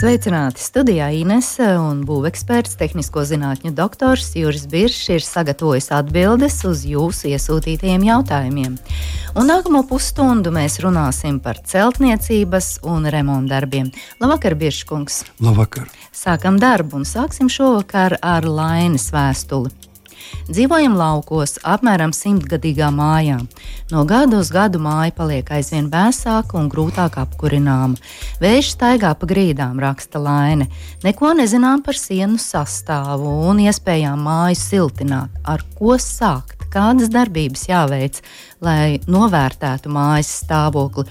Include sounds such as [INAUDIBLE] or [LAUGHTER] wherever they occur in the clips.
Sveicināti studijā Inese un būveksperts, tehnisko zinātņu doktors Juris Biršs ir sagatavojis atbildes uz jūsu iesūtītajiem jautājumiem. Un nākamo pusstundu mēs runāsim par celtniecības un remontdarbiem. Labvakar, Birškungs! Labvakar! Sākam darbu un sāksim šovakar ar Lainas vēstuli. Dzīvojam laukos, apmēram simtgadīgā mājā. No gada uz gadu māja paliek aizvien vēsāka un grūtāk apkurināma. Vējš staigā pa grīdām, raksta Laine. Neko nezinām par sienu sastāvu un iespējām māju siltināt. Ar ko sākt? Kādas darbības jāveic, lai novērtētu mājas stāvokli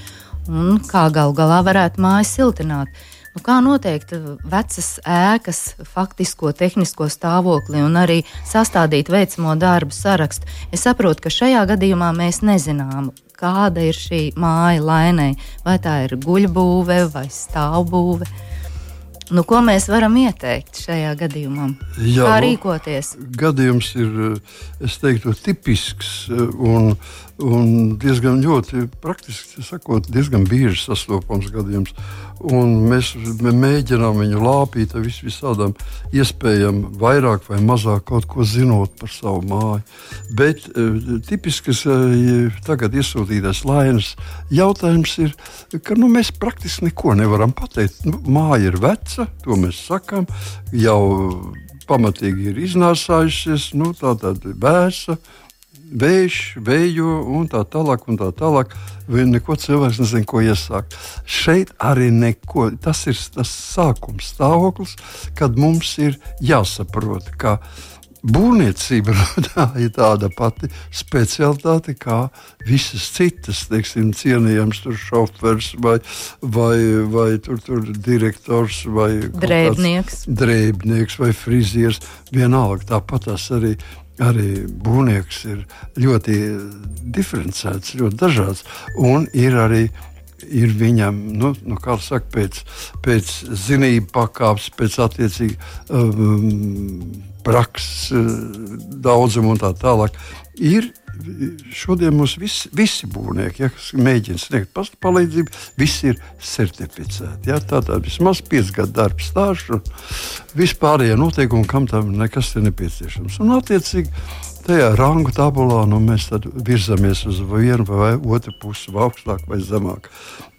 un kā gal galā varētu māju siltināt? Nu, kā noteikt vecas ēkas faktisko tehnisko stāvokli un arī sastādīt veicamo darbu sarakstu? Es saprotu, ka šajā gadījumā mēs nezinām, kāda ir šī māja lainai. Vai tā ir guļbūve vai stāvbūve. Nu, ko mēs varam ieteikt šajā gadījumā? Jā, Kā rīkoties? Gadījums ir, teiktu, tipisks un, un diezgan ļoti, praktiski sakot, diezgan bieži sastopams gadījums. Un mēs mēģinām viņu lāpīt ar vis visādām iespējām, vairāk vai mazāk kaut ko zinot par savu māju. Bet uh, tipisks uh, tagad iesūtītais lainas jautājums ir, ka nu, mēs praktiski neko nevaram pateikt. Nu, māja ir veca, to mēs sakām, jau pamatīgi ir iznāsājusies, nu, tā tad vēsa vējš, vēju un tā tālāk. Un tā tālāk. Neko cilvēks nezina, ko iesākt. Šeit arī neko. Tas ir tas sākums stāvoklis, kad mums ir jāsaprot, ka būvniecība [LAUGHS] tā ir tāda pati specialitāte kā visas citas. Teiksim, cienījams tur šofers vai, vai, vai tur, tur direktors vai drēbnieks. drēbnieks vai frizieris. Vienalga tāpat tas arī arī būvnieks ir ļoti diferencēts, ļoti dažāds. Un ir arī ir viņam, nu, nu, kā saka, pēc, pēc zinību pakāpes, pēc attiecīgi um, prakses uh, daudzuma un tā tālāk. Ir šodien mums visi, visi būvnieki, ja, kas mēģina sniegt palīdzību, visi ir certificēti. Ja, Tātad vismaz 5 gadu darba stāsts un vispārējie noteikumi, kam tam nekas ir nepieciešams. Un, attiecīgi, tajā rangu tabulā nu, mēs virzamies uz vienu vai otru pusi, vai augstāk vai zemāk.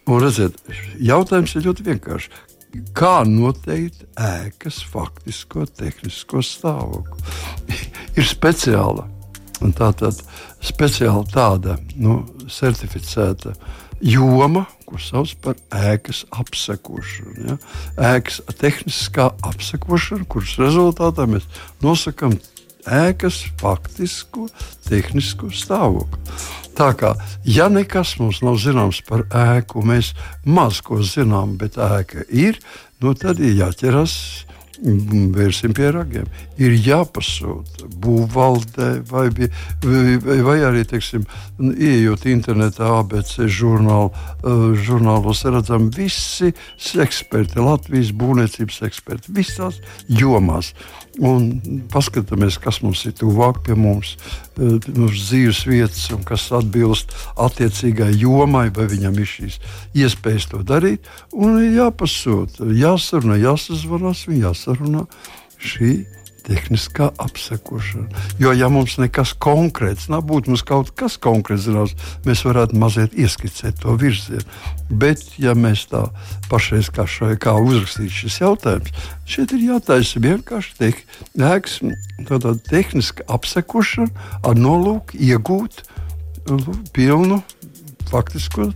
Un, redziet, jautājums ir ļoti vienkāršs. Kā noteikt ēkas faktisko tehnisko stāvokli? [LAUGHS] ir speciāla Tā tad speciāli tāda nu, certificēta joma, ko sauc par ēkas apsekošanu. Ja? Ēkas tehniskā apsekošana, kuras rezultātā mēs nosakām ēkas faktisko tehnisko stāvokli. Tā kā ja nekas mums nav zināms par ēku, mēs maz ko zinām, bet ēka ir, nu tad ir jāķeras vērsim pie ragiem. Ir jāpasūta būvvaldē, vai, vai, vai arī, teiksim, ieejot internetā, ABC žurnālu, uh, žurnālos, redzam, visi eksperti, Latvijas būvniecības eksperti, visās jomās. Un paskatāmies, kas mums ir tuvāk pie mums, uh, mūsu dzīves vietas, un kas atbilst attiecīgai jomai, vai viņam ir šīs iespējas to darīt. Un ir jāpasūta, jāsarunā, jāsazvanās, un jāsarunā šī tehniskā apsekošana. Jo, ja mums nekas konkrēts nav, būtu mums kaut kas konkrēts zināms, mēs varētu mazliet ieskicēt to virzienu. Bet, ja mēs tā pašreiz kā, šai, kā uzrakstīt šis jautājums, šeit ir jātaisa vienkārši te, ēks, tāda tehniska apsekošana ar nolūku iegūt pilnu faktisko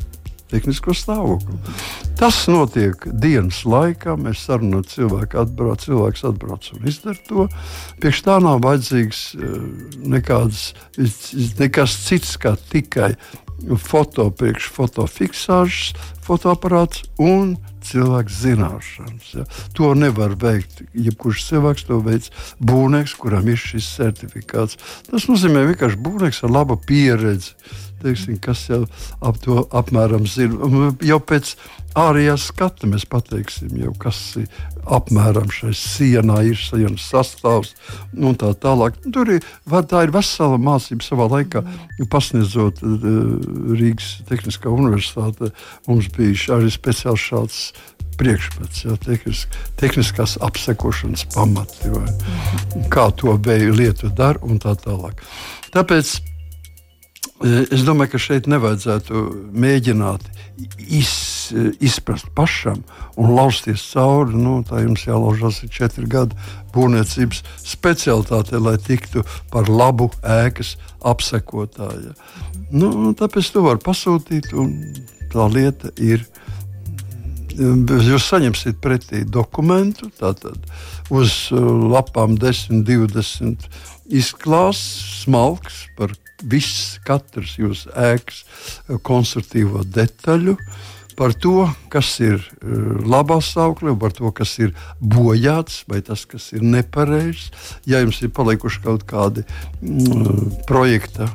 tehnisko stāvokli. Tas notiek dienas laikā. Mēs sarunājam, cilvēks atbrauc, cilvēks atbrauc un izdara to. Priekš tā nav vajadzīgs eh, nekāds, nekas cits kā tikai foto, priekš fotofiksāžas, fotoaparāts un cilvēks zināšanas. Ja. To nevar veikt. Jebkurš cilvēks to veids būvnieks, kuram ir šis certifikāts. Tas nozīmē vienkārši būvnieks ar labu pieredzi teiksim, kas jau ap to apmēram zina. Jau pēc ārējā skata mēs pateiksim, jau, kas ir apmēram šai sienā, ir sienas sastāvs un tā tālāk. Tur ir, var, tā ir vesela mācība savā laikā. Pasniedzot uh, Rīgas Tehniskā universitāte, mums bija arī speciāls šāds priekšmets, ja, tehnis, tehniskās apsekošanas pamati, vai, kā to vēju lietu dara un tā tālāk. Tāpēc es domāju, ka šeit nevajadzētu mēģināt iz, izprast pašam un lausties cauri. Nu, tā jums jālaužas ir četri gadi būvniecības specialitāte, lai tiktu par labu ēkas apsekotāju. Nu, tāpēc to var pasūtīt, un tā lieta ir Jūs saņemsiet pretī dokumentu, tātad uz uh, lapām 10, 20 izklāsts, smalks par visu katras jūsu ēkas uh, konstruktīvo detaļu. Par to, kas ir uh, labā stāvoklī, par to, kas ir bojāts, vai tas, kas ir nepareizs. Ja jums ir palikuši kaut kādi mm, projekta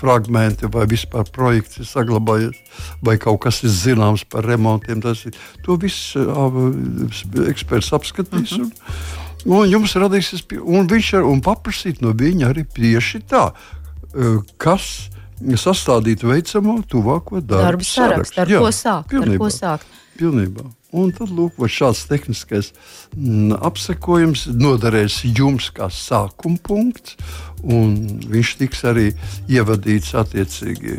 fragmenti vai vispār projekts ir saglabājies, vai kaut kas ir zināms par remontiem. Tas ir to viss eksperts apskatīs. Uh -huh. un, un jums radīsies, un viņš un paprasīt no viņa arī tieši tā, kas sastādīt veicamo tuvāko darbu, darbu sarakstu, ar, Jā, ko sākt, pilnībā, ar ko sākt. Pilnībā. Un tad lūk, šāds tehniskais m, apsekojums noderēs jums kā sākuma punkts, un viņš tiks arī ievadīts attiecīgi.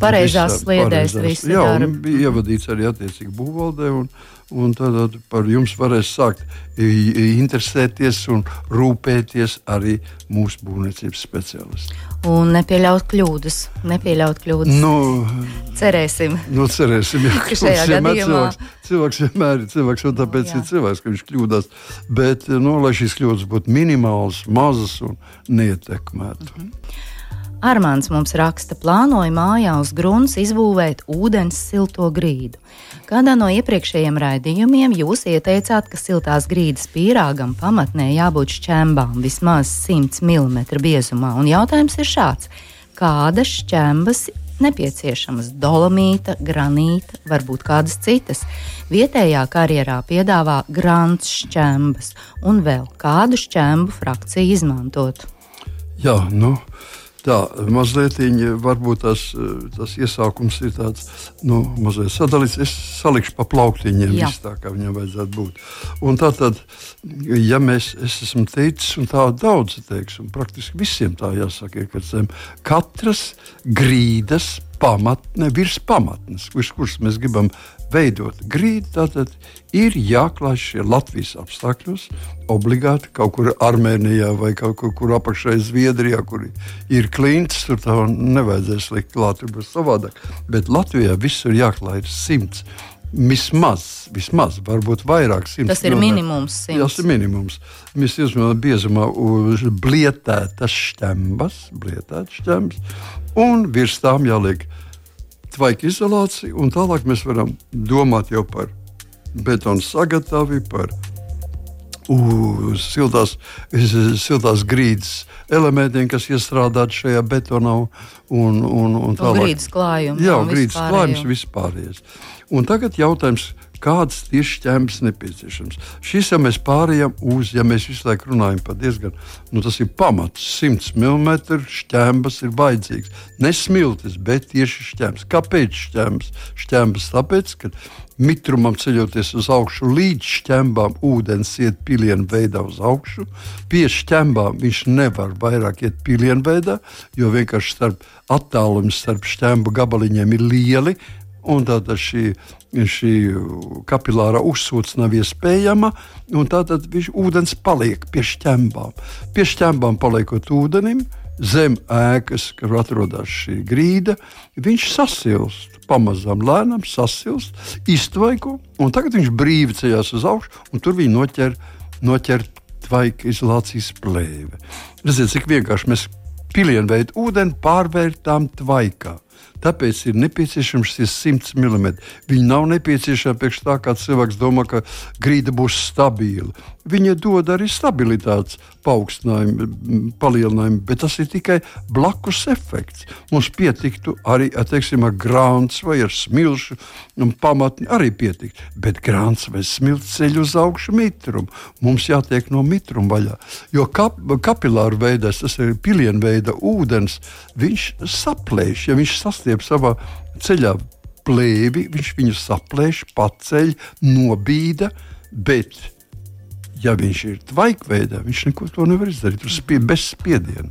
Pareizās sliedēs viss. Jā, un bija ievadīts arī attiecīgi būvvaldē. Un, un tad par jums varēs sākt interesēties un rūpēties arī mūsu būvniecības speciālisti. Un nepieļaut kļūdas. Nepieļaut kļūdas. Nu, cerēsim. Nu, cerēsim jā, [LAUGHS] šajā gadījumā cilvēks, cilvēks vienmēr ir cilvēks, un tāpēc jā. ir cilvēks, ka viņš kļūdās. Bet, nu, lai šīs kļūdas būtu minimālas, mazas un neietekmētas. Mm -hmm. Armāns mums raksta, plānoja mājā uz grunts izbūvēt ūdens silto grīdu. Kādā no iepriekšējiem raidījumiem jūs ieteicāt, ka siltās grīdas pīrāgam pamatnē jābūt šķembām vismaz 100 mm biezumā, un jautājums ir šāds: kādas šķembas nepieciešamas dolomīta, granīta, varbūt kādas citas. Vietējā karjerā piedāvā grants šķembas un vēl kādu šķembu frakciju izmantot. Jā, nu, Tā mazliet varbūt tas, tas iesākums ir tāds nu, mazliet sadalīts. Es salikšu pa plauktiņiem, visu tā kā viņam vajadzētu būt. Un tā tad, ja mēs, es esmu teicis, un tā daudz teiks, un praktiski visiem tā jāsaka, ka katras grīdas pamatne, virs pamatnes, virs kuras mēs gribam veidot grīdu, tad ir jāklāj šie Latvijas apstākļos. Obligāti kaut kur Armēnijā vai kaut kur, apakšā Zviedrijā, kur ir klints, tur tā nevajadzēs likt klāt, tur būs savādāk. Bet Latvijā viss ir jāklāj ar simts. Vismaz, vismaz, varbūt vairāk. Tas ir minimums. Jā, tas ir minimums. Mēs izmantojam biezumā blietētas šķembas, blietētas šķembas, un virs tām jāliek tvaika izolācija, un tālāk mēs varam domāt jau par betonu sagatavi, par uz siltās, siltās grīdas elementiem, kas iestrādāti šajā betonā. Un, un, un tālāk. un grīdas klājums. Jā, grīdas klājums vispārējais. Un tagad jautājums, kādas tieši ķēmas nepieciešams. Šis jau mēs pārējām uz, ja mēs visu laiku runājam par diezgan, nu tas ir pamats, 100 mm šķēmas ir vajadzīgs. Ne smiltis, bet tieši šķēmas. Kāpēc šķēmas? Šķēmas tāpēc, ka mitrumam ceļoties uz augšu, līdz šķembām ūdens iet pilienu veidā uz augšu. Pie šķembām viņš nevar vairāk iet pilienu veidā, jo vienkārši starp attālums starp šķembu gabaliņiem ir lieli. Un tātad šī šī kapilāra uzsūce nav iespējama, un tātad viņš ūdens paliek pie šķembām. Pie šķembām paliekot ūdenim, zem ēkas, kur atrodas šī grīda, viņš sasilst. Pamazām, lēnām sasilst, iztvaiko, un tagad viņš brīvi ceļās uz augšu, un tur viņi noķer, noķer tvaika izolācijas plēve. Redziet, cik vienkārši mēs pilienu veidu ūdeni pārvērtām tvaikā. Tāpēc ir nepieciešams šis 100 mm. Viņi nav nepieciešami priekš tā, kā cilvēks domā, ka grīda būs stabila. Viņa dod arī stabilitātes paaugstinājumu, palielinājumu, bet tas ir tikai blakus efekts. Mums pietiktu arī teiksim, ar grāmatu vai ar smilšu pamatni arī pietikt. Bet grāmatas vai smilts ceļ uz augšu mitrumu. Mums jātiek no mitruma vaļā. Jo kap, kapilāru veidā, tas ir pilienu veida ūdens, viņš saplēš, ja viņš sastiep savā ceļā plēvi, viņš viņu saplēš, paceļ, nobīda. Bet ja viņš ir tvaikveidā, viņš neko to nevar izdarīt spie, bez spiediena.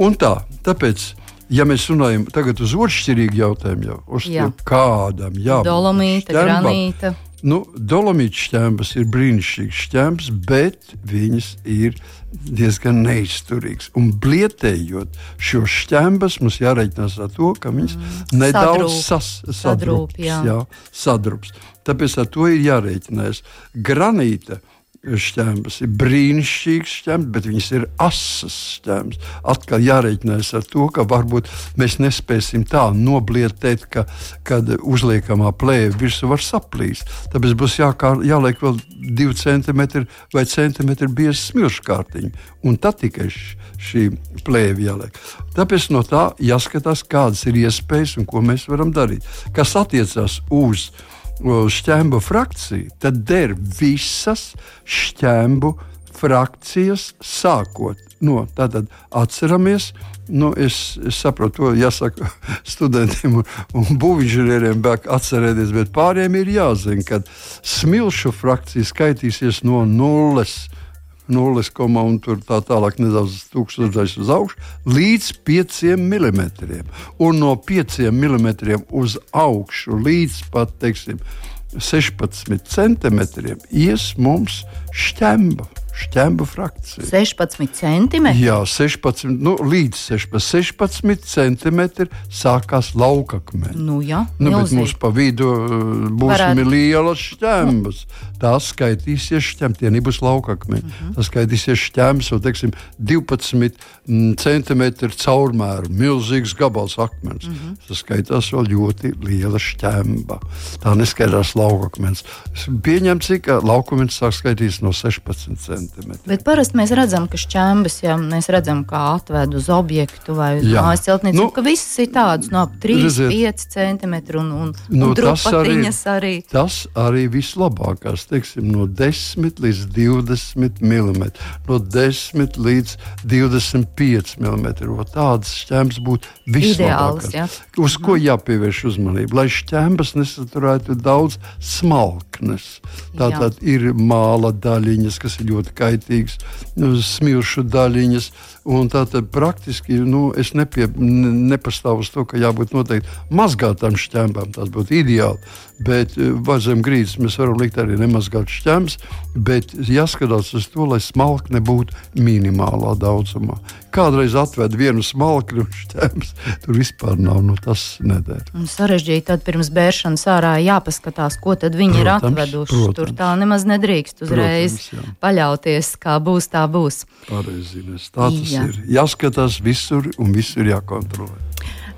Un tā, tāpēc, ja mēs runājam tagad uz otršķirīgu jautājumu, jau uz Jā. kādam jābūt dolomīta, granīta. Nu, Dolomīta šķēmas ir brīnišķīgs šķēmas, bet viņas ir diezgan neizturīgas. Un blietējot šo šķēmas, mums jārēķinās ar to, ka viņas mm. nedaudz sas, sadrūps, jā. Jā, sadrūps. Tāpēc ar to ir jārēķinās. Granīta šķēmas ir brīnišķīgs šķēmas, bet viņas ir asas šķēmas. Atkal jārēķinās ar to, ka varbūt mēs nespēsim tā noblietēt, ka, kad uzliekamā plēve virsū var saplīst. Tāpēc būs jākār, jāliek vēl 2 cm vai centimetri bieza smilšu kārtiņa, un tad tikai šī plēve jāliek. Tāpēc no tā jāskatās, kādas ir iespējas un ko mēs varam darīt. Kas attiecas uz šķēmu frakciju, tad der visas šķēmu frakcijas sākot. No, tātad atceramies, nu, es, es saprotu, to jāsaka [LAUGHS] studentiem un, un būvniecībiem, atcerēties, bet pārējiem ir jāzina, ka smilšu frakcija skaitīsies no nulles 0, un tā tālāk nedaudz tūkstošais uz augšu, līdz 5 mm. Un no 5 mm uz augšu līdz pat teiksim, 16 centimetriem ies mums šķemba šķembu frakcija. 16 centimetri? Jā, 16, nu, līdz 16, 16 centimetri sākās laukakmeņi. Nu, jā, nu, bet mums pa vidu uh, būs Varētu. lielas šķembas. Tās skaitīsies šķembas, tie nebūs laukakmeņi. Uh mhm. -huh. Tas skaitīsies šķembas, un, teiksim, 12 mm, centimetri caurmēru, milzīgs gabals akmens. Uh mhm. -huh. Tas skaitās vēl ļoti liela šķemba. Tā neskaidrās laukakmens. Pieņemts, ka laukakmens sāk skaitīs no 16 centimetriem centimetri. Bet parasti mēs redzam, ka šķēmas, ja mēs redzam, kā atved uz objektu vai uz mājas celtniecību, nu, ka visas ir tādas no 3-5 centimetri un, un, nu, un tas arī, arī. Tas arī vislabākās, teiksim, no 10 līdz 20 mm, no 10 līdz 25 mm. Tādas šķēmas būtu vislabākās. Ideāls, uz ko mhm. jāpievērš uzmanība? Lai šķēmas nesaturētu daudz smalknes. Tātad jā. ir māla daļiņas, kas ir ļoti kaitīgas, nu, smilšu daļiņas. Tātad praktiski nu, es nepie, nepastāvu uz to, ka jābūt noteikti mazgātām šķēmbām. Tas būtu ideāli. Bet eh, zem grīdas mēs varam likt arī nemazgāt šķēmas, bet jāskatās uz to, lai smalkne būtu minimālā daudzumā. Kādreiz atved vienu smalkni un šķēmas, tur vispār nav. Nu, tas neder. Sarežģīti tad pirms bēršanas ārā jāpaskatās, ko tad viņi protams, ir atveduši. Protams. Tur tā nemaz nedrīkst uzreiz protams, paļauties, kā būs, tā būs. Pareizinās. Tā tas Jā. ir. Jāskatās visur un visur jākontrolē.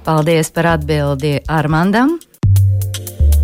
Paldies par atbildi Armandam!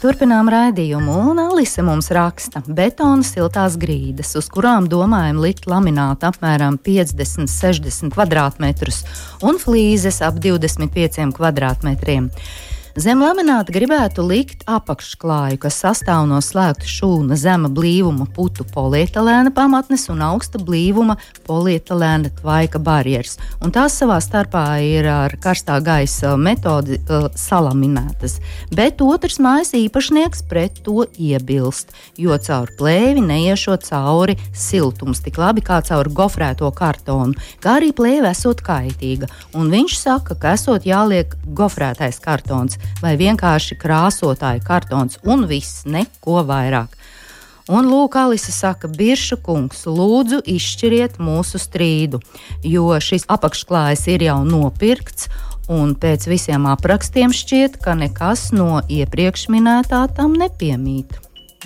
Turpinām raidījumu, un Alise mums raksta betona siltās grīdas, uz kurām domājam likt laminātu apmēram 50-60 km2 un flīzes ap 25 km2. Zem lamināta gribētu likt apakšklāju, kas sastāv no slēgta šūna, zema blīvuma putu polietilēna pamatnes un augsta blīvuma polietilēna tvaika barjeras. Un tās savā starpā ir ar karstā gaisa metodi uh, salaminētas. Bet otrs mājas īpašnieks pret to iebilst, jo caur plēvi neiešot cauri siltums tik labi kā caur gofrēto kartonu, kā arī plēve esot kaitīga. Un viņš saka, ka esot jāliek gofrētais kartons vai vienkārši krāsotāja kartons un viss, neko vairāk. Un lūk, Alise saka, Birša kungs, lūdzu, izšķiriet mūsu strīdu, jo šis apakšklājs ir jau nopirkts, un pēc visiem aprakstiem šķiet, ka nekas no iepriekš minētā tam nepiemīt.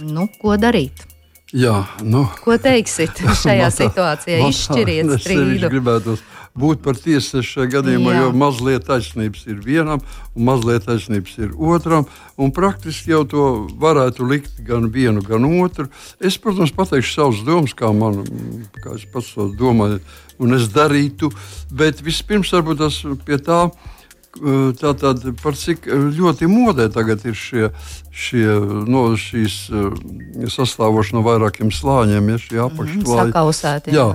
Nu, ko darīt? Jā, nu, Ko teiksit [LAUGHS] šajā situācijā? Izšķiriet strīdu. Es gribētu būt par tiesu šajā gadījumā, Jā. jo mazliet taisnības ir vienam, un mazliet taisnības ir otram. Un praktiski jau to varētu likt gan vienu, gan otru. Es, protams, pateikšu savas domas, kā man kā es pats to domāju, un es darītu. Bet vispirms varbūt tas pie tā. Tātad, par cik ļoti modē tagad ir šie, šie no šīs eh, sastāvoši no vairākiem slāņiem, ja šie apakšslāņi. Sakausēti. Jā,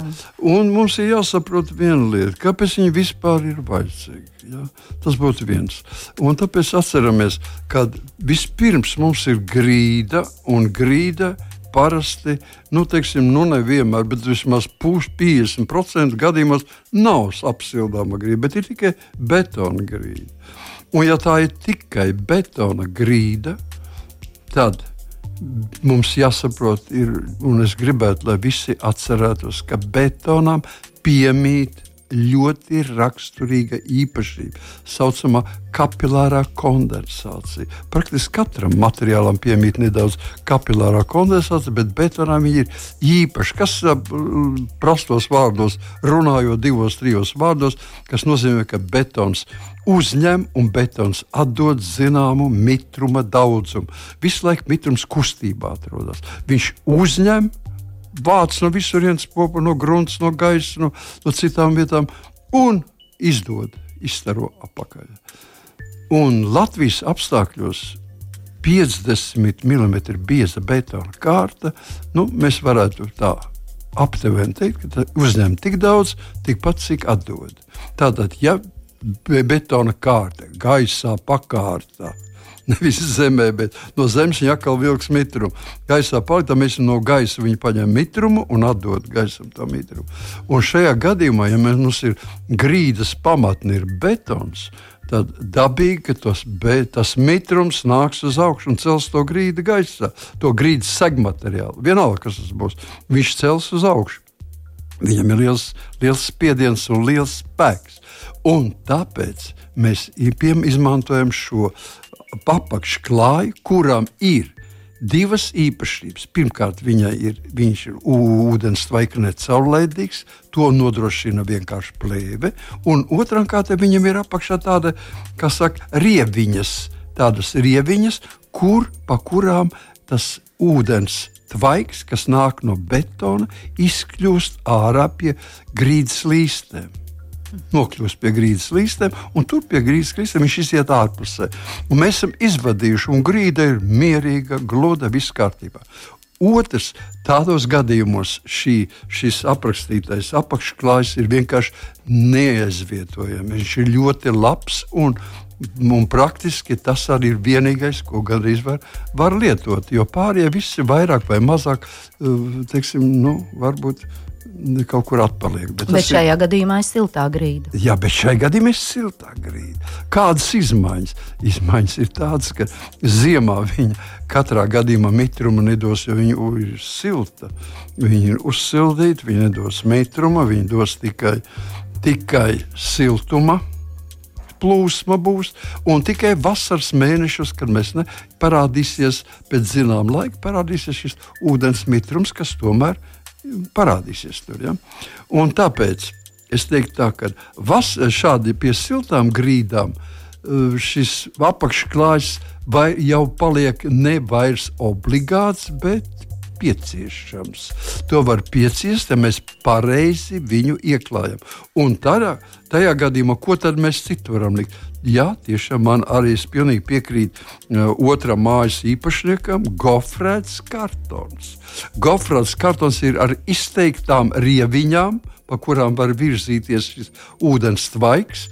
un mums ir jāsaprot viena lieta, kāpēc viņi vispār ir vajadzīgi. Ja? Tas būtu viens. Un tāpēc atceramies, ka vispirms mums ir grīda un grīda. Parasti, nu, teiksim, nu nevienmēr, bet vismaz 50% gadījumos nav apsildāma grīda, bet ir tikai betona grīda. Un, ja tā ir tikai betona grīda, tad mums jāsaprot, ir, un es gribētu, lai visi atcerētos, ka betonam piemīt ļoti raksturīga īpašība, tā saucamā kapilārā kondensācija. Praktiski katram materiālam piemīt nedaudz kapilārā kondensācija, bet betonā viņa ir īpaša. Kas prastos vārdos, runājot divos, trijos vārdos, kas nozīmē, ka betons uzņem un betons atdod zināmu mitruma daudzumu. Visu laiku mitrums kustībā atrodas. Viņš uzņem vāc no visurienes popa, no grunts, no gaisa, no, no citām vietām un izdod, izstaro apakaļ. Un Latvijas apstākļos 50 mm bieza betona kārta, nu, mēs varētu tā aptuveni teikt, ka uzņem tik daudz, tikpat cik atdod. Tātad, ja betona kārta gaisā pakārta, nevis zemē, bet no zemes viņa atkal vilks mitrumu. Gaisā paliek, mēs no gaisa viņa paņem mitrumu un atdod gaisam to mitrumu. Un šajā gadījumā, ja mums ir grīdas pamatni, ir betons, tad dabīgi, ka tos, be, tas mitrums nāks uz augšu un cels to grīdu gaisā, to grīdas segmateriālu. Vienalga, kas tas būs, viņš cels uz augšu. Viņam ir liels, liels spiediens un liels spēks. Un tāpēc mēs izmantojam šo apakšklāju, kuram ir divas īpašības. Pirmkārt, ir, viņš ir ūdens tvaika necaurlaidīgs, to nodrošina vienkārši plēve. Un otrām kārtām viņam ir apakšā tāda, kā saka, rieviņas, tādas rieviņas, kur, pa kurām tas ūdens tvaiks, kas nāk no betona, izkļūst ārā pie grīdas līstēm nokļūst pie grīdas līstiem, un tur pie grīdas līstiem viņš iziet ārpusē. Un mēs esam izvadījuši, un grīda ir mierīga, gluda, viss kārtībā. Otrs, tādos gadījumos šī, šis aprakstītais apakšklājs ir vienkārši neaizvietojams. Viņš ir ļoti labs un, un praktiski tas arī ir vienīgais, ko gandrīz var, var lietot. Jo pārējie visi vairāk vai mazāk, teiksim, nu, varbūt kaut kur atpaliek. Bet, bet šajā ir, gadījumā ir siltā grīda. Jā, bet šajā gadījumā ir siltā grīda. Kādas izmaiņas? Izmaiņas ir tādas, ka ziemā viņa katrā gadījumā mitrumu nedos, jo viņa ir silta. Viņa ir uzsildīta, viņa nedos mitruma, viņa dos tikai, tikai siltuma plūsma būs. Un tikai vasaras mēnešos, kad mēs ne, parādīsies pēc zināma laika, parādīsies šis ūdens mitrums, kas tomēr ir parādīsies tur. Ja? Un tāpēc es teiktu, tā, ka vas, šādi pie siltām grīdām eh, šis apakšklājs jau paliek ne vairs obligāts, bet pieciešams. To var pieciest, ja mēs pareizi viņu ieklājam. Un tādā, tajā gadījumā, ko tad mēs citu varam likt? Jā, tiešām man arī es pilnīgi piekrītu uh, otram mājas īpašniekam, gofrēts kartons. Gofrēts kartons ir ar izteiktām rieviņām, pa kurām var virzīties šis ūdens tvaiks,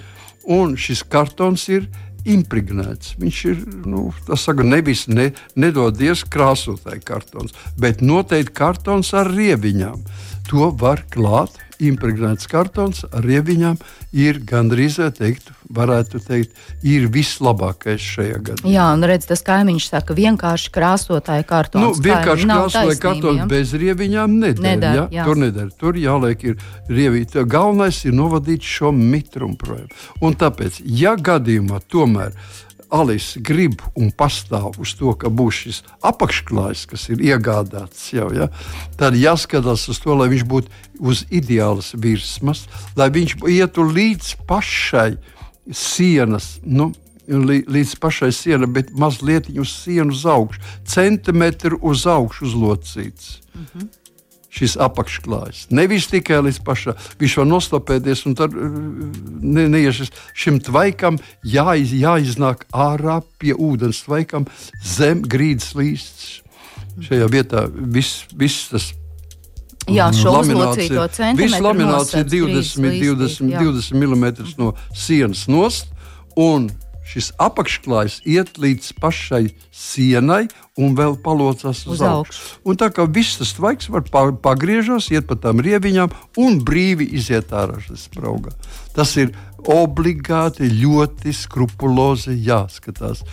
un šis kartons ir impregnēts. Viņš ir, nu, saka, nevis ne, nedodies krāsotāji kartons, bet noteikti kartons ar rieviņām. To var klāt impregnēts kartons ar riebiņām ir gandrīz teikt, varētu teikt, ir vislabākais šajā gadījumā. Jā, un redz, tas kaimiņš saka, vienkārši krāsotāja kartons. Nu, vienkārši krāsotāja kartons ja? bez riebiņām nedara. nedar, ja? Tur nedara. Tur jāliek ir rievīt. Galvenais ir novadīt šo mitrumu projām. Un tāpēc, ja gadījumā tomēr Alise grib un pastāv uz to, ka būs šis apakšklājs, kas ir iegādāts jau, ja, tad jāskatās uz to, lai viņš būtu uz ideālas virsmas, lai viņš ietu līdz pašai sienas. Nu, Līdz pašai sienai, bet mazliet uz sienas uz augšu, centimetru uz augšu uzlocīts. Mm -hmm šis apakšklājs. Nevis tikai līdz pašam, viņš var nostopēties un tad uh, ne, neiešas šim tvaikam, jāiz, jāiznāk ārā pie ūdens tvaikam zem grīdas līsts. Šajā vietā viss, viss tas Jā, šo uzlocīto centimetru. Viss lamināts ir 20, 20, 20 mm no sienas nost, un šis apakšklājs iet līdz pašai sienai un vēl palocās uz, uz augšu. Un tā kā viss tas tvaiks var pagriežas, iet pa tām rieviņām un brīvi iziet ārā šis spraugā. Tas ir obligāti ļoti skrupulozi jāskatās.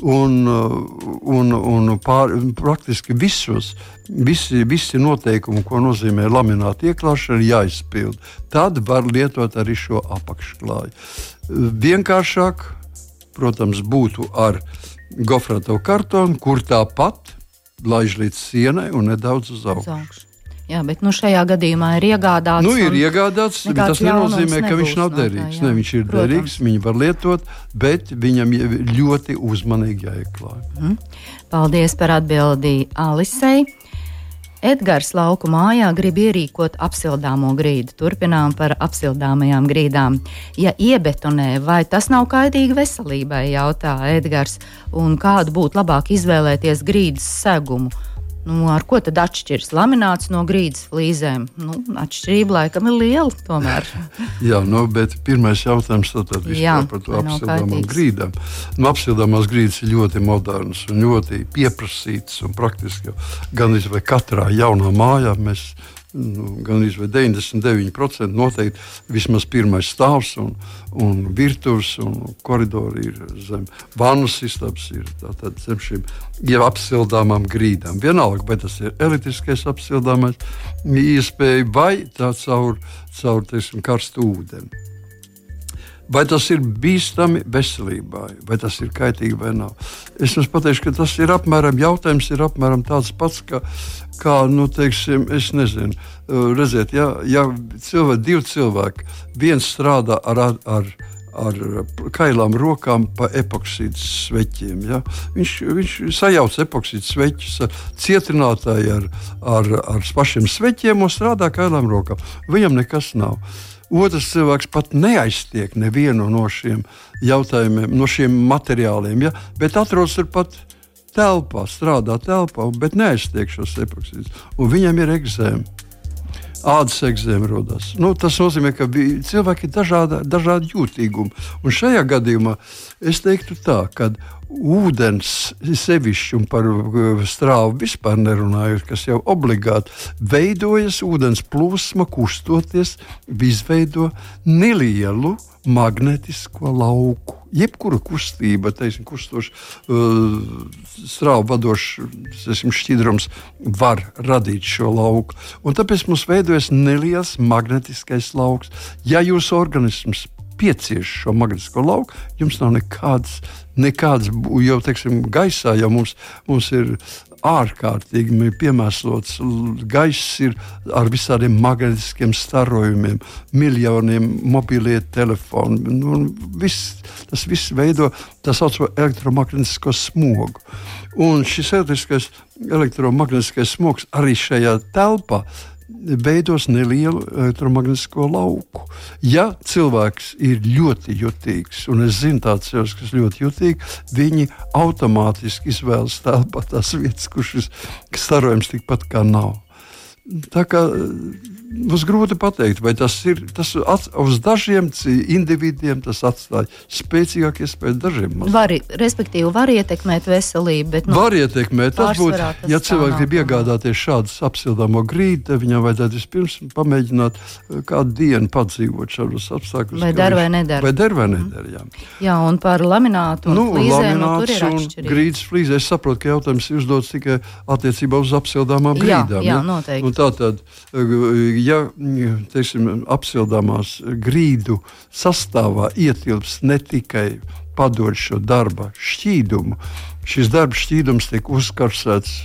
Un, un, un pār, praktiski visos, visi, visi noteikumi, ko nozīmē lamināta ieklāšana, ir jāizpild. Tad var lietot arī šo apakšklāju. Vienkāršāk protams, būtu ar gofrēto kartonu, kur tāpat laiž līdz sienai un nedaudz uz augšu. Uz augšu. Jā, bet nu, šajā gadījumā ir iegādāts. Nu, ir iegādāts, bet tas nenozīmē, ka viņš nav derīgs. No tā, ne, viņš ir Protams. derīgs, viņu var lietot, bet viņam ļoti uzmanīgi jāieklāj. Mm. Paldies par atbildi Alisei. Edgars lauku mājā grib ierīkot apsildāmo grīdu. Turpinām par apsildāmajām grīdām. Ja iebetonē, vai tas nav kaitīgi veselībai, jautā Edgars, un kādu būtu labāk izvēlēties grīdas segumu? Nu, ar ko tad atšķiras lamināts no grīdas flīzēm? Nu, atšķirība laikam ir liela. Tomēr. [LAUGHS] Jā, nu, bet pirmais jautājums tad Jā, par to apsildāmām grīdām. Nu, apsildāmās grīdas ir ļoti modernas un ļoti pieprasītas. Un praktiski gan izvēlēt katrā jaunā mājā mēs nu, gan arī 99% noteikti vismaz pirmais stāvs un, un virtuves un koridori ir zem vannas istabas, ir tātad zem šīm jau apsildāmām grīdām. Vienalga, vai tas ir elektriskais apsildāmais iespēja vai tā caur, caur teiksim, karstu ūdeni. Vai tas ir bīstami veselībai, vai tas ir kaitīgi vai nav? Es jums pateikšu, ka tas ir apmēram jautājums, ir apmēram tāds pats, ka, kā, nu, teiksim, es nezinu, redziet, ja, ja cilvēki, divi cilvēki, viens strādā ar, ar, ar ar kailām rokām pa epoksīdu sveķiem. Ja? Viņš, viņš sajauc epoksīdu sveķus ar cietinātāju, ar, ar, ar pašiem sveķiem un strādā kailām rokām. Viņam nekas nav. Otrs cilvēks pat neaiztiek nevienu no šiem jautājumiem, no šiem materiāliem, ja? bet atrodas turpat telpā, strādā telpā, bet neaiztiek šos epoksīdus. Viņam ir eksēma. Ādas eksēma rodas. Nu, tas nozīmē, ka cilvēki ir dažādi, dažādi jūtīgumi. Un šajā gadījumā es teiktu tā, ka ūdens sevišķi un par uh, strāvu vispār nerunājot, kas jau obligāti veidojas, ūdens plūsma kustoties, izveido nelielu magnetisko lauku. Jebkura kustība, teiksim, kustoša, uh, strāva vadošs šķidrums var radīt šo lauku. Un tāpēc mums veidojas neliels magnetiskais lauks. Ja jūsu organisms piecieš šo magnetisko lauku, jums nav nekādas, nekādas jau teiksim, gaisā, jau mums, mums ir ārkārtīgi piemērots. Gaiss ir ar visādiem magnetiskiem starojumiem, miljoniem mobilie telefoni. Nu, viss, tas viss veido tā saucamo elektromagnētisko smogu. Un šis elektromagnētiskais smogs arī šajā telpā veidos nelielu elektromagnētisko lauku. Ja cilvēks ir ļoti jutīgs, un es zinu tādu cilvēku, kas ļoti jutīgi, viņi automātiski izvēlas telpā tās vietas, kur šis starojums tikpat kā nav. Tā kā Mums grūti pateikt, vai tas ir tas ats, uz dažiem individiem tas atstāja spēcīgāku iespēju, dažiem mazāk. Var, respektīvi, var ietekmēt veselību. Bet, nu, var ietekmēt. Tas būtu, ja cilvēks grib iegādāties šādu apsildāmo grīdu, tad viņam vajadzētu vispirms pamēģināt eh, kādu dienu padzīvot šādos apstākļos. Vai der vai nedara. Vai der vai nedara, jā. jā, un par laminātu un nu, flīzēm, nu, tur ir atšķirība. Grīdas flīzē, es saprotu, ka jautājums ir uzdots tikai attiecībā uz apsildāmām grīdām. Jā, jā, noteikti. Un tā tad, eh, ja teiksim, apsildāmās grīdu sastāvā ietilps ne tikai padot šo darba šķīdumu, šis darba šķīdums tiek uzkarsēts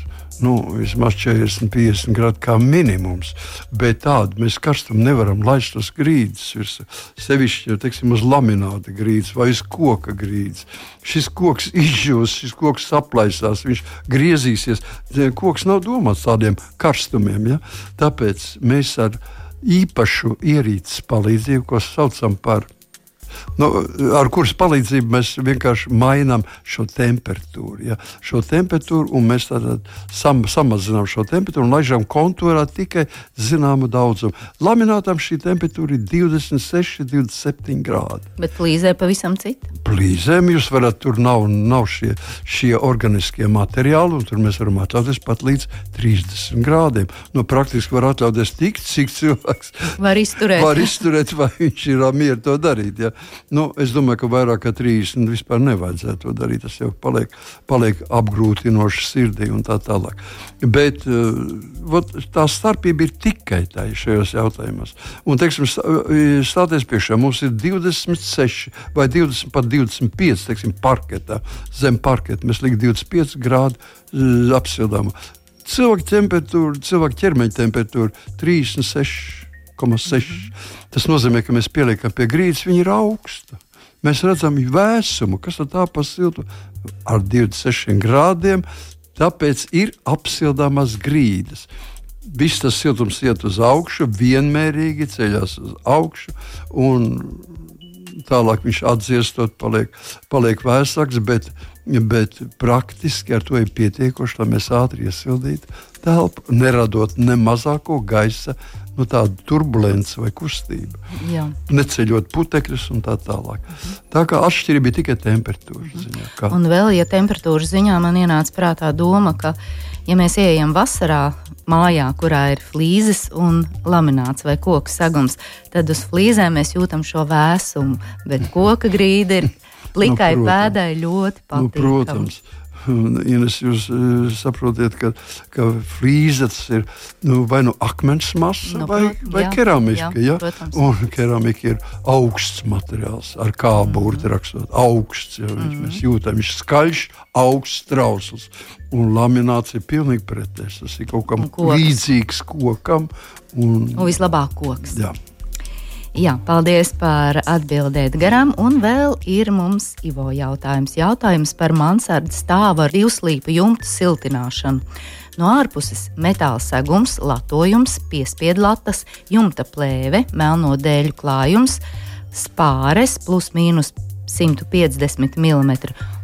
nu, vismaz 40, 50 grādi kā minimums. Bet tādu mēs karstumu nevaram laist uz grīdas. Sevišķi teiksim, uz lamināta grīdas vai uz koka grīdas. Šis koks izžūs, šis koks saplaisās, viņš griezīsies. Koks nav domāts tādiem karstumiem. Ja? Tāpēc mēs ar īpašu ierīces palīdzību, ko saucam par nu, ar kuras palīdzību mēs vienkārši mainām šo temperatūru. Ja? Šo temperatūru un mēs sam, samazinām šo temperatūru un laižam kontūrā tikai zināmu daudzumu. Laminātam šī temperatūra ir 26, 27 grādi. Bet plīzē pavisam cita. Plīzēm jūs varat, tur nav, nav šie, šie organiskie materiāli, un tur mēs varam atļauties pat līdz 30 grādiem. Nu, praktiski var atļauties tik, cik cilvēks var izturēt. var izturēt, vai viņš ir mieru to darīt. Ja? Nu, es domāju, ka vairāk kā 30 vispār nevajadzētu to darīt. Tas jau paliek, paliek apgrūtinoši sirdī un tā tālāk. Bet uh, tā starpība ir tikai tā šajos jautājumos. Un, teiksim, stāties priekšā, mums ir 26 vai 20, pat 25 teiksim, parketā, zem parketa. Mēs liekam 25 grādu uh, apsildāmu. Cilvēka temperatūra, cilvēka ķermeņa temperatūra 36 1,6. Tas nozīmē, ka mēs pieliekam pie grīdas, viņa ir augsta. Mēs redzam vēsumu, kas tā pa siltu ar 26 grādiem. Tāpēc ir apsildāmas grīdas. Viss tas siltums iet uz augšu, vienmērīgi ceļās uz augšu, un tālāk viņš atdziestot, paliek, paliek vēsāks, bet, bet praktiski ar to ir pietiekoši, lai mēs ātri iesildītu telpu, neradot ne mazāko gaisa nu, tāda turbulence vai kustība. Jā. Neceļot putekļus un tā tālāk. Tā kā atšķirība ir tikai temperatūras mhm. ziņā. Kā? Un vēl, ja temperatūras ziņā man ienāca prātā doma, ka, ja mēs ieejam vasarā mājā, kurā ir flīzes un lamināts vai koku segums, tad uz flīzēm mēs jūtam šo vēsumu, bet koka grīda ir plikai nu, pēdai ļoti patīkama. Nu, protams. Ines, jūs uh, saprotat, ka, ka flīzes ir nu, vai nu akmens masa, nu, vai, vai jā, keramika. Jā, ja? Un keramika ir augsts materiāls, ar kā burti mm. rakstot. Augsts, ja, mm. mēs jūtam, viņš skaļš, augsts, trausls. Un lamināts ir pilnīgi pretējs. Tas ir kaut kam līdzīgs kokam. Un, un vislabāk koks. Jā. Jā, paldies par atbildēt garām. Un vēl ir mums Ivo jautājums. Jautājums par mansardas stāvu ar divslīpu jumtu siltināšanu. No ārpuses metāla segums, latojums, piespiedu latas, jumta plēve, melno dēļu klājums, spāres plus mīnus 150 mm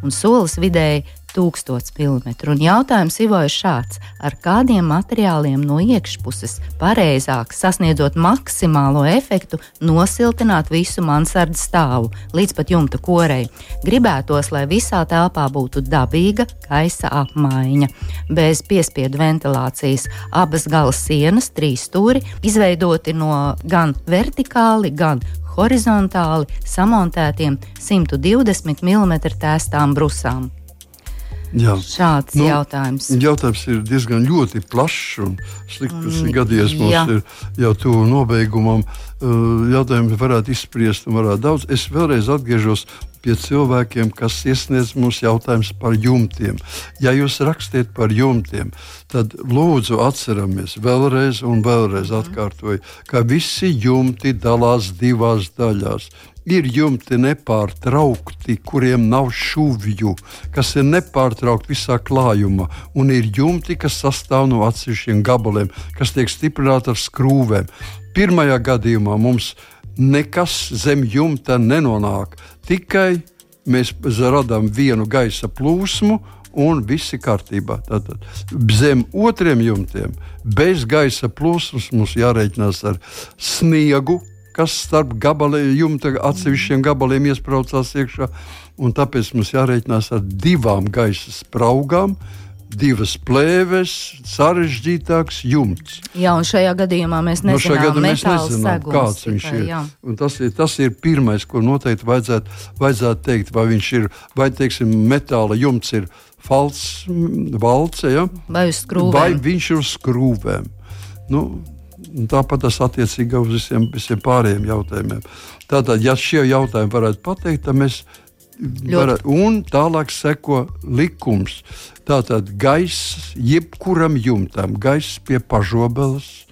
un solis vidēji 1000 mm. Un jautājums Ivo ir šāds: ar kādiem materiāliem no iekšpuses pareizāk sasniedzot maksimālo efektu, nosiltināt visu mansardas stāvu līdz pat jumta korei? Gribētos, lai visā telpā būtu dabīga gaisa apmaiņa, bez piespiedu ventilācijas. Abas gala sienas, trīs stūri, izveidoti no gan vertikāli, gan horizontāli samontētiem 120 mm tēstām brusām. Jā. Šāds nu, jautājums. Jautājums ir diezgan plašs un slikti. Tas ir gadījies mums jā. ir jau tuvu nobeigumam. Jautājumi varētu izspriest un varētu daudz. Es vēlreiz atgriežos pie cilvēkiem, kas iesniedz mums jautājumus par jumtiem. Ja jūs rakstiet par jumtiem, tad lūdzu atceramies vēlreiz un vēlreiz mhm. atkārtoju, ka visi jumti dalās divās daļās ir jumti nepārtraukti, kuriem nav šūvju, kas ir nepārtraukti visā klājumā, un ir jumti, kas sastāv no atsevišķiem gabaliem, kas tiek stiprināti ar skrūvēm. Pirmajā gadījumā mums nekas zem jumta nenonāk, tikai mēs radām vienu gaisa plūsmu un viss ir kārtībā. Tātad zem otriem jumtiem, bez gaisa plūsmas, mums jārēķinās ar sniegu, kas starp gabaliem, jumta atsevišķiem gabaliem iesprādzās iekšā. Tāpēc mums jārēķinās ar divām gaisa spraugām, divas plēves, sarežģītāks jumts. Jā, un šajā gadījumā mēs nu, nezinām, no mēs nezinām segums, kāds viņš ir. Tas, ir. tas ir pirmais, ko noteikti vajadzētu, vajadzētu teikt. Vai viņš ir, vai teiksim, metāla jumts ir falss, valce, ja? vai, vai viņš ir uz skrūvēm. Nu, Tāpat tas attiecīgi uz visiem, visiem pārējiem jautājumiem. Tātad, ja šie jautājumi varētu pateikt, tad mēs varam, un tālāk seko likums. Tātad gaiss jebkuram jumtam, gaiss pie pažobeles,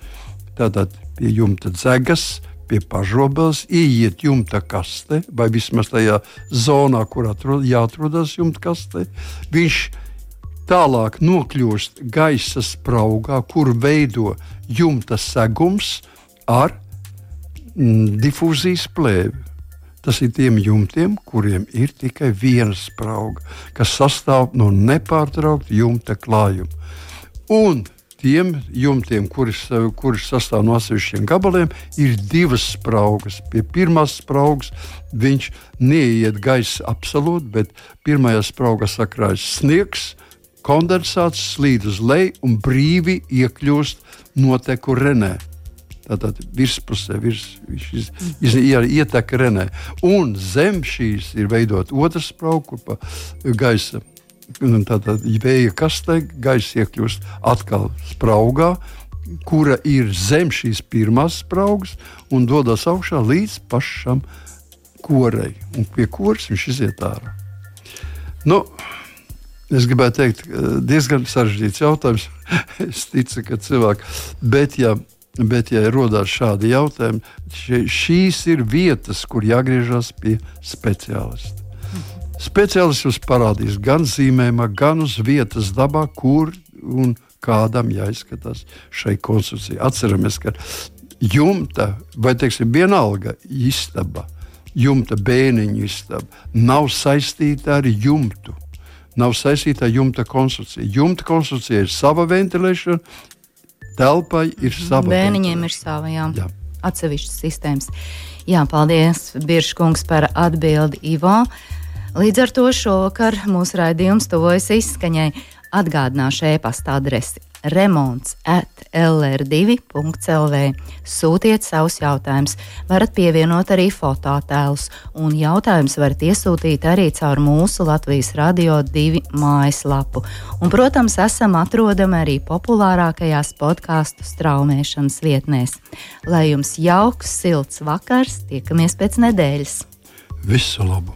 tātad pie jumta dzegas, pie pažobeles, ieiet jumta kastē, vai vismaz tajā zonā, kur atrod, jāatrodas jumta kastē. Viņš tālāk nokļūst gaisa spraugā, kur veido jumta segums ar mm, difūzijas plēvi. Tas ir tiem jumtiem, kuriem ir tikai viena sprauga, kas sastāv no nepārtraukta jumta klājuma. Un tiem jumtiem, kuras sastāv no atsevišķiem gabaliem, ir divas spraugas. Pie pirmās spraugas viņš neiet gaisa absolūti, bet pirmajā spraugā sakrājas sniegs, kondensāts slīd uz leju un brīvi iekļūst noteku renē. Tātad virspusē virs, iz, iz, ietek renē. Un zem šīs ir veidot otrs sprauku pa gaisa. Tātad vēja kastē gaisa iekļūst atkal spraugā, kura ir zem šīs pirmās spraugas un dodas augšā līdz pašam korei. Un pie koras viņš iziet ārā. Nu, Es gribētu teikt, diezgan sarežģīts jautājums. [LAUGHS] es ticu, ka cilvēki. Bet, ja Bet, ja rodas šādi jautājumi, šīs ir vietas, kur jāgriežas pie speciālista. Speciālists jums parādīs gan zīmējumā, gan uz vietas dabā, kur un kādam jāizskatās šai konstrukcijai. Atceramies, ka jumta vai teiksim, vienalga istaba, jumta bēniņu istaba nav saistīta ar jumtu. Nav saistīta ar jumta konstrukciju. Jumta konstrukcija ir sava ventilēšana, telpai ir sava. Bērniņiem ir sava, jā. jā. Atsevišķas sistēmas. Jā, paldies, Biržkungs, par atbildi Ivo. Līdz ar to šovakar mūsu raidījums tuvojas izskaņai. Atgādināšu e-pasta adresi remonts at lr2.lv. Sūtiet savus jautājumus, varat pievienot arī fototēlus, un jautājumus varat iesūtīt arī caur mūsu Latvijas Radio 2 mājaslapu. Un, protams, esam atrodami arī populārākajās podkāstu straumēšanas vietnēs. Lai jums jauks, silts vakars, tiekamies pēc nedēļas! Visu labu!